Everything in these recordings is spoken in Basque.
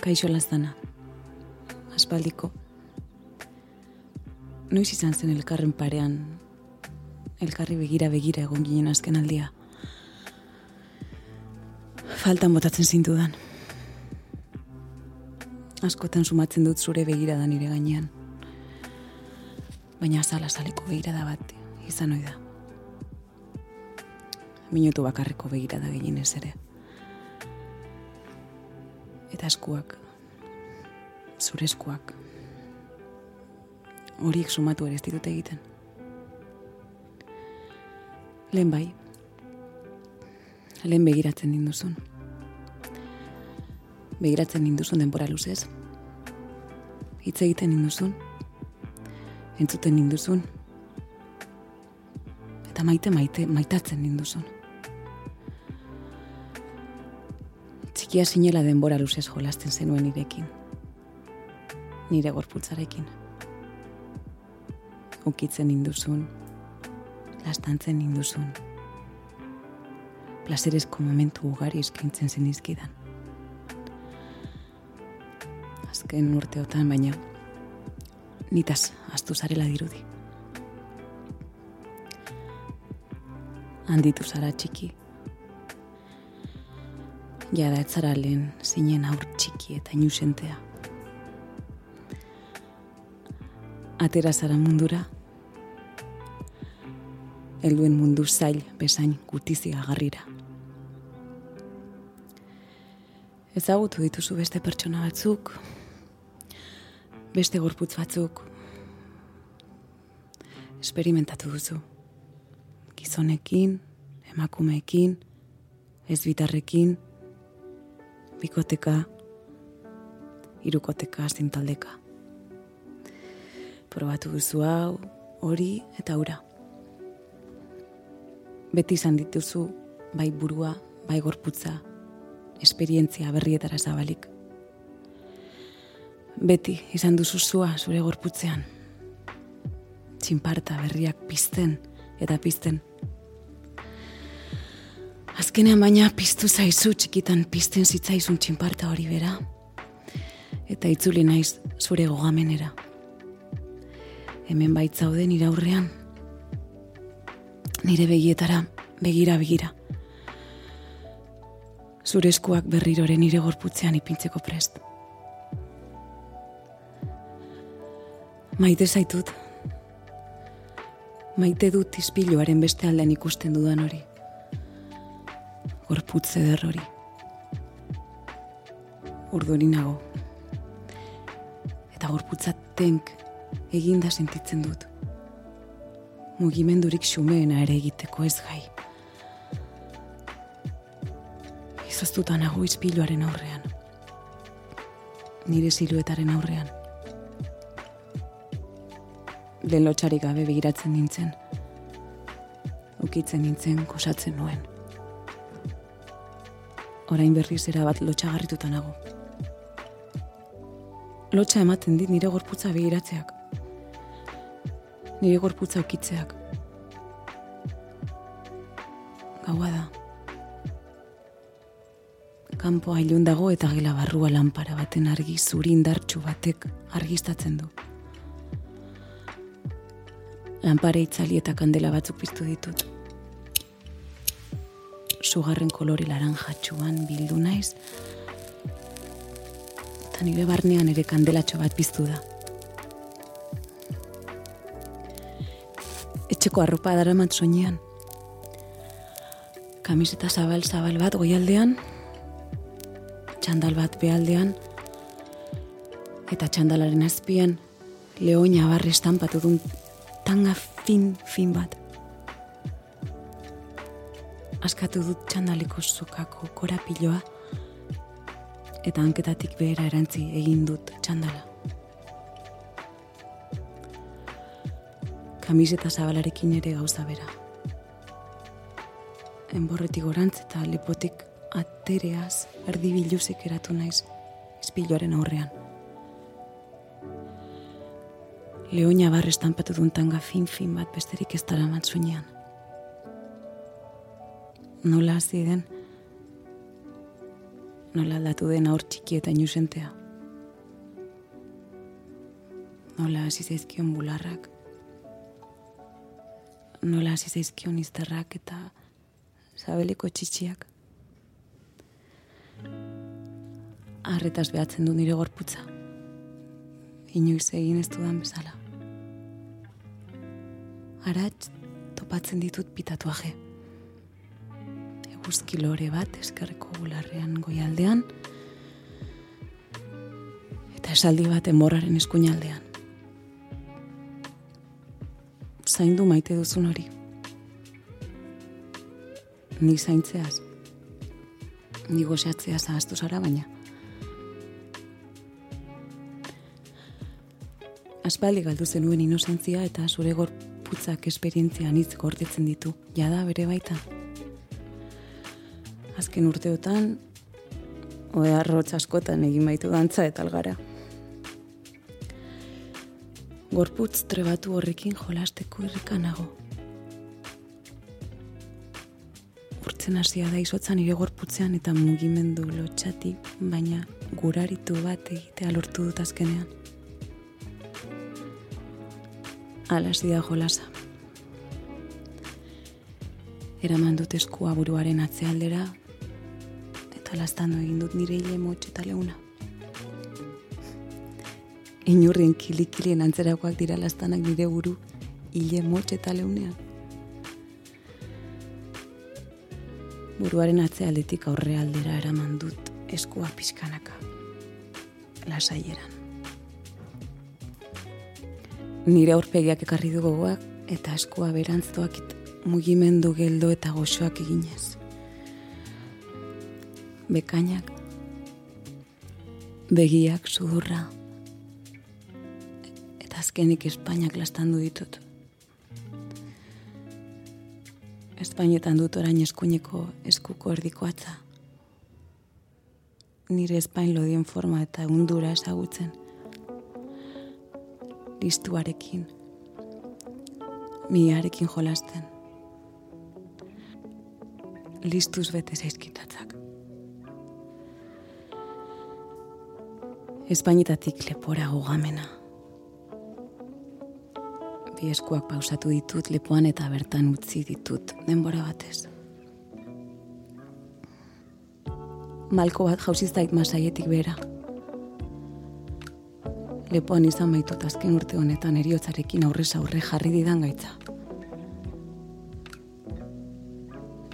Kaixo laztana. Aspaldiko. Noiz izan zen elkarren parean, elkarri begira begira egon ginen azken aldia. Faltan botatzen zintudan. Askotan sumatzen dut zure begira da nire gainean. Baina azala azaleko begira da bat izan oida. Minutu bakarreko begira da gehien ez ere. Eta eskuak, zure eskuak, horiek sumatu ere ez ditut egiten. Lehen bai, lehen begiratzen dinduzun. Begiratzen dinduzun denbora luzez. Hitz egiten dinduzun. Entzuten dinduzun. Eta maite maite maitatzen dinduzun. Txikia sinela denbora luzez jolasten zenuen nirekin. Nire gorputzarekin. Ukitzen induzun, lastantzen induzun. Plazerezko momentu ugari eskaintzen zen izkidan. Azken urteotan baina, nitaz astu zarela dirudi. Handitu zara txiki. Jada etzara lehen zinen aur txiki eta inusentea. Atera zara mundura, helduen mundu zail bezain gutizi agarrira. Ezagutu dituzu beste pertsona batzuk, beste gorputz batzuk, esperimentatu duzu. Gizonekin, emakumeekin, ez bitarrekin, bikoteka, irukoteka, zintaldeka. Probatu duzu hau, hori eta ura beti izan dituzu bai burua, bai gorputza, esperientzia berrietara zabalik. Beti izan duzu zua zure gorputzean. Txinparta berriak pizten eta pizten. Azkenean baina piztu zaizu txikitan pizten zitzaizun txinparta hori bera. Eta itzuli naiz zure gogamenera. Hemen baitzauden iraurrean, nire begietara, begira begira. Zure eskuak berrirore nire gorputzean ipintzeko prest. Maite zaitut. Maite dut izpiluaren beste aldean ikusten dudan hori. Gorputze der hori. Urduri nago. Eta gorputza tenk eginda sentitzen dut mugimendurik xumeena ere egiteko ez gai. Izoztuta nago izpiluaren aurrean. Nire siluetaren aurrean. Lehen lotxarik gabe begiratzen nintzen. Ukitzen nintzen, kosatzen nuen. Orain berriz era bat lotxagarrituta nago. Lotxa ematen dit nire gorputza begiratzeak nire gorputza okitzeak. Gaua da. Kampo ailun dago eta gela barrua lanpara baten argi zuri indartxu batek argistatzen du. Lanpare itzali eta kandela batzuk piztu ditut. Sugarren kolore laranjatxuan bildu naiz, eta nire barnean ere kandelatxo bat piztu da. etxeko arropa daramat soinean. Kamiseta zabal zabal bat goialdean, txandal bat bealdean, eta txandalaren azpian leoina barri estampatu dun tanga fin fin bat. Askatu dut txandaliko zukako korapiloa, eta hanketatik behera erantzi egin dut txandala. kamiseta zabalarekin ere gauza bera. Enborretik gorantz eta lepotik atereaz erdi biluzik eratu naiz izpiloaren aurrean. Leoina barre estampatu duntanga fin-fin bat besterik ez dara matzunean. Nola hasi den, nola aldatu den aur txiki eta inusentea. Nola hasi zaizkion bularrak. Nola hasi zaizkion izterrak eta zabeliko txitsiak. Arretaz behatzen du nire gorputza. Inoiz egin ez dudan bezala. Aratz topatzen ditut pitatuaje eguzki lore bat eskerreko bularrean goialdean eta esaldi bat enborraren eskuinaldean. Zaindu maite duzun hori. Ni zaintzeaz. Ni gozeatzeaz ahaztu zara baina. Aspaldi galdu zenuen inozentzia eta zure gorputzak esperientzia nitz gordetzen ditu. Jada bere baita azken urteotan, oe arrotz askotan egin baitu dantza eta algara. Gorputz trebatu horrekin jolasteko irrikanago. Urtzen hasia da izotzan nire gorputzean eta mugimendu lotxati, baina guraritu bat egitea lortu dut azkenean. Alasi da jolasa. Eraman dut eskua buruaren atzealdera, Zalaztando egin dut nire hile motxe eta leuna. Inurrien kilikilien antzerakoak dira lastanak nire buru hile motxe eta leunean. Buruaren atzealdetik aurre aldera eraman dut eskua pixkanaka. Lasaieran. Nire aurpegiak ekarri du gogoak eta eskua berantztuak mugimendu geldo eta goxoak eginez bekainak, begiak sudurra, eta azkenik Espainiak lastandu ditut. Espainetan dut orain eskuineko eskuko erdiko atza. Nire Espain lodien forma eta undura ezagutzen. Listuarekin, miarekin jolasten. Listuz bete zaizkitatzak. Espainitatik lepora gogamena. Bi eskuak pausatu ditut lepoan eta bertan utzi ditut denbora batez. Malko bat jauziztait masaietik bera. Lepoan izan baitut azken urte honetan eriotzarekin aurrez aurre jarri didan gaitza.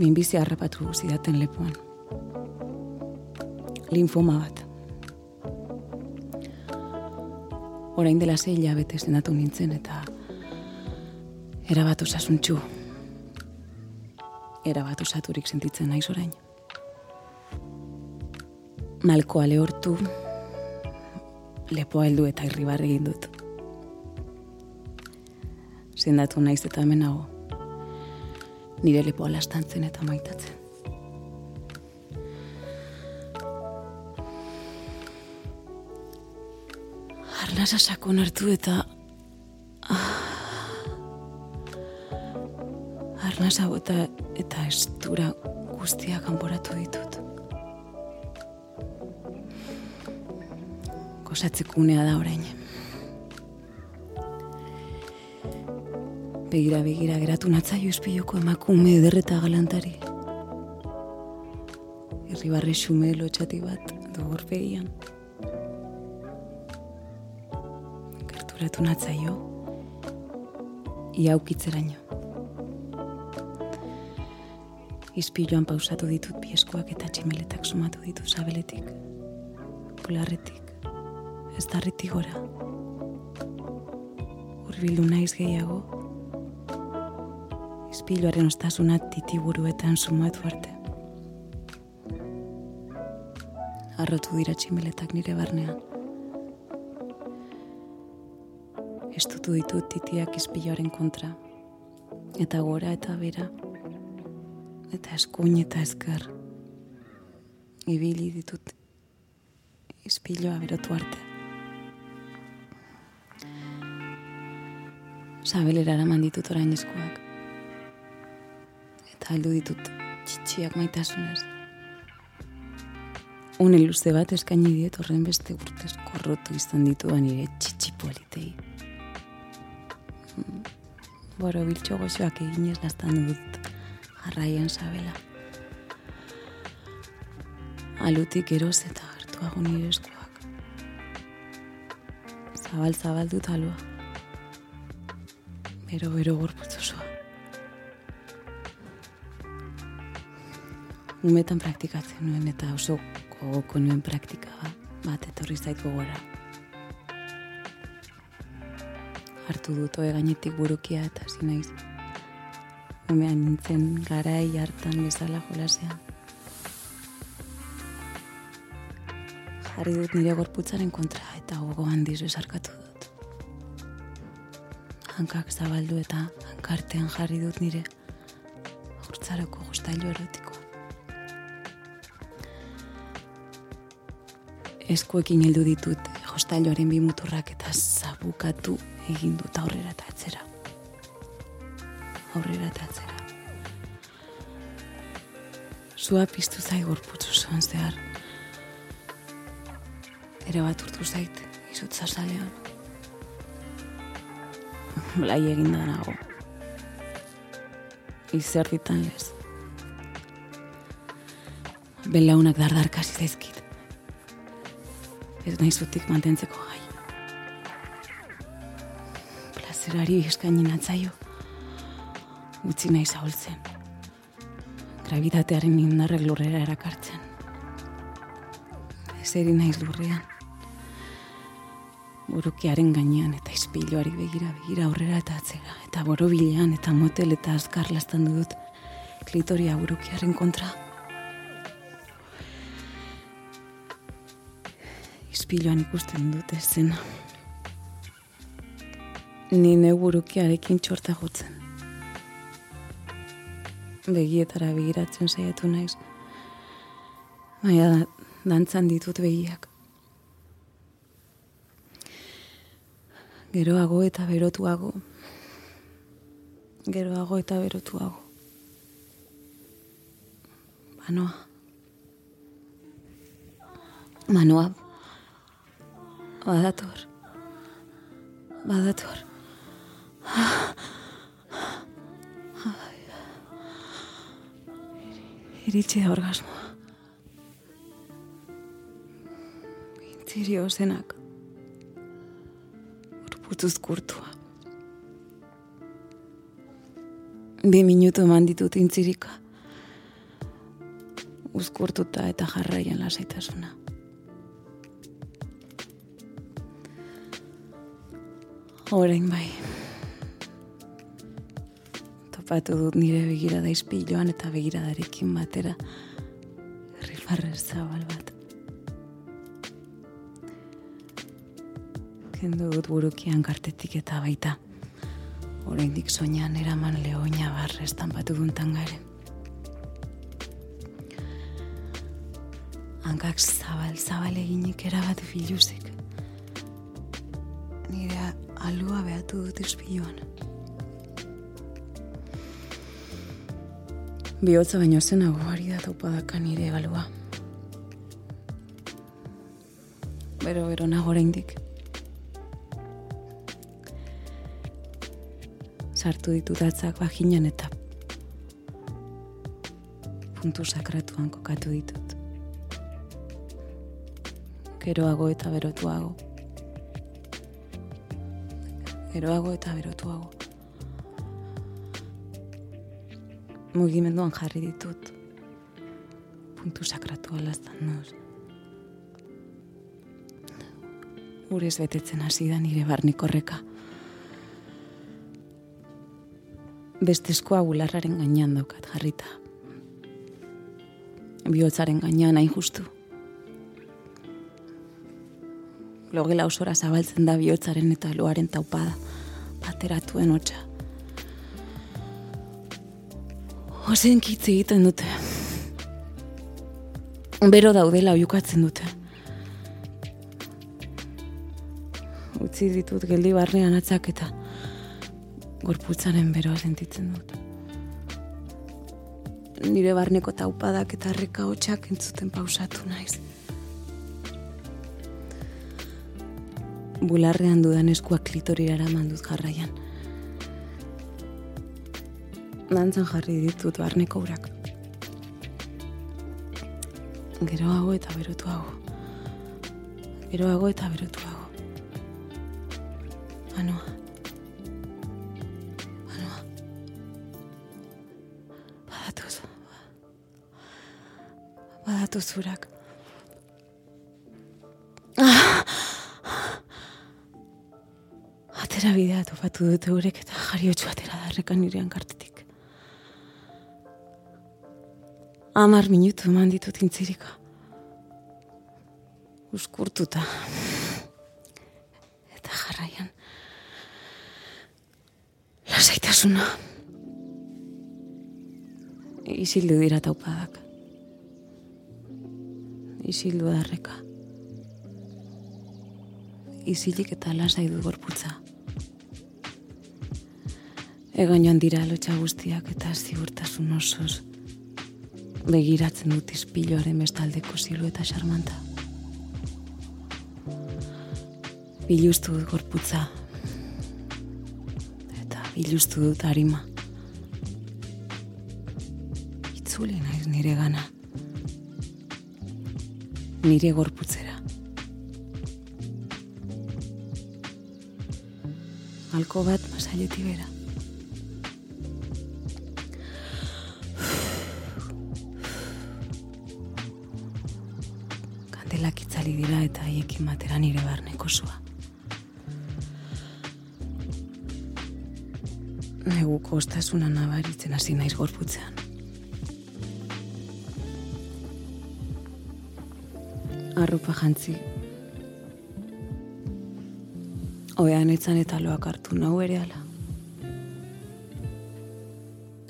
Minbizi harrapatu zidaten lepoan. Linfoma bat. Orain dela zei hilabete zenatu nintzen eta erabat osasuntxu. Erabat osaturik sentitzen naiz orain. Malkoa lehortu, lepoa heldu eta irribarri egin dut. Zendatu naiz eta hemenago, nire lepoa lastantzen eta maitatzen. Arnasa sakon hartu eta ah, arnasa bota eta estura guztia kanporatu ditut. Kosatzekunea da orain. Begira, begira, geratu natzaio espiloko emakume ederreta galantari. Irribarre xume lotxati bat dugurpegian. Gerturatu natzaio, iaukitzeraino. Izpiloan pausatu ditut pieskoak eta tximeletak sumatu ditu zabeletik, polarretik, ez darritik gora. Urbildu naiz gehiago, izpiloaren ostasunat titiburuetan sumatu arte. Arrotu dira tximeletak nire barnean. Estutu ditut titiak izpiloaren kontra. Eta gora eta bera. Eta eskuin eta esker. Ibili ditut izpiloa berotu arte. Sabelera eraman ditut orain eskuak. Eta aldu ditut txitsiak maitasunez. une luze bat eskaini diet horren beste urtez korrotu izan dituan nire txitxipolitei. Mm, boro biltxo goxoak eginez gaztan dut jarraian sabela. Alutik eroz eta hartuago nire eskuak. Zabal zabal dut alua. Bero bero gorputzu zoa. Umetan praktikatzen nuen eta oso gogoko nuen praktika bat etorri zaiko gora. Hartu dut oe gainetik burukia eta zinaiz. Umean nintzen garai hartan bezala jolasean. Jarri dut nire gorputzaren kontra eta gogo handiz esarkatu dut. Hankak zabaldu eta hankartean jarri dut nire urtzarako gustailu erotiko. eskuekin heldu ditut hostailoaren bi muturrak eta zabukatu egin dut aurrera eta atzera. Aurrera eta atzera. Zua piztu zai gorputzu zuen zehar. Ere bat urtu zait, izut zazalean. Blai egin da nago. Izer ditan lez. Belaunak dardarkasi zaizkit ez nahi zutik mantentzeko Plazerari eskaini natzaio, utzi nahi zaholtzen. Gravitatearen indarrek lurrera erakartzen. Ez eri naiz lurrean. Burukiaren gainean eta izpiloari begira begira aurrera eta atzera. Eta borobilean eta motel eta azkar lastan dut klitoria burukiaren kontra. ispiloan ikusten dute zena. Ni neburukiarekin txorta jotzen. Begietara begiratzen saiatu naiz. Baina da, dantzan ditut begiak. Geroago eta berotuago. Geroago eta berotuago. Manoa. Manoa. Badator. Badator. Iritsi da orgasmoa. Intziri ozenak. Urputuz kurtua. Bi minutu eman ditut intzirika. Uzkurtuta eta jarraian lasaitasuna. Horein bai. Topatu dut nire begirada izpiloan eta begiradarekin batera rifarrez zabal bat. Kendu dut burukian kartetik eta baita. Horein dik soinan eraman lehoina barrez tanpatu duntan garen. Hankak zabal zabal eginik erabat filuzik alua behatu dut izpiluan. Biotza baino zenago ari da taupadaka nire galua. Bero, bero nago oraindik. Sartu ditut atzak bajinan eta puntu sakratuan kokatu ditut. Geroago eta berotuago geroago eta berotuago. Mugimenduan jarri ditut. Puntu sakratu alaztan noz. Urez betetzen hasi da nire barnikorreka. Bestezkoa bularraren gainean daukat jarrita. Biotzaren gainean hain justu. Logela osora zabaltzen da bihotzaren eta loaren taupada ateratuen hotxa. Ozen kitze egiten dute. Bero daudela oiukatzen dute. Utzi ditut geldi barnean atzak eta gorputzaren beroa sentitzen dut. Nire barneko taupadak eta harreka hotxak entzuten pausatu naiz. Bularrean dudan eskuak klitorira eraman dut jarraian. Dantzan jarri ditut barneko urak. Geroago eta berotuago. Geroago eta berotuago. Anoa. Anoa. Badatuz. Badatuz urak. Atera bidea topatu dute urek eta jariotxu atera darrekan nirean kartetik. Amar minutu eman ditut intzirika. Uskurtuta. Eta jarraian. Lasaitasuna. Isildu dira taupadak. Isildu darreka. Isilik eta lasai du gorputza. Egan joan dira lotxa guztiak eta ziurtasun osoz. Begiratzen dut izpiloaren bestaldeko zilu eta xarmanta. Biluztu dut gorputza. Eta biluztu dut harima. Itzuli naiz nire gana. Nire gorputzera. Alko bat masailetik bera. Zua. Neguko ostasuna nabaritzen hasi naiz gorputzean. Arropa jantzi. Oean etzan eta loak hartu nau ere ala.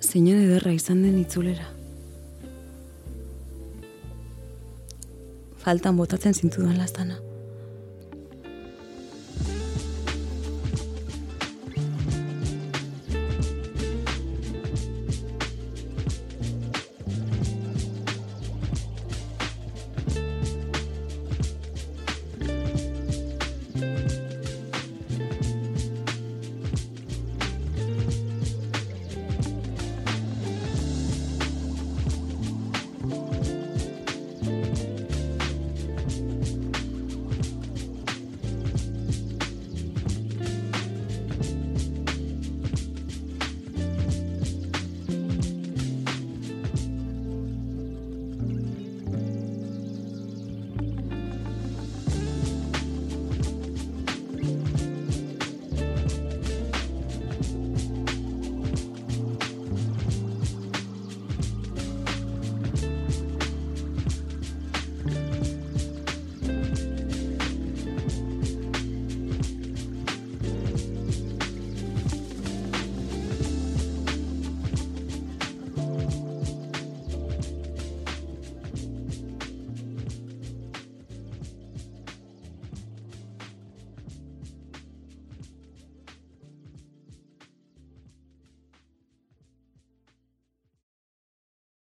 Zeinen ederra izan den itzulera. Faltan botatzen zintudan lastana.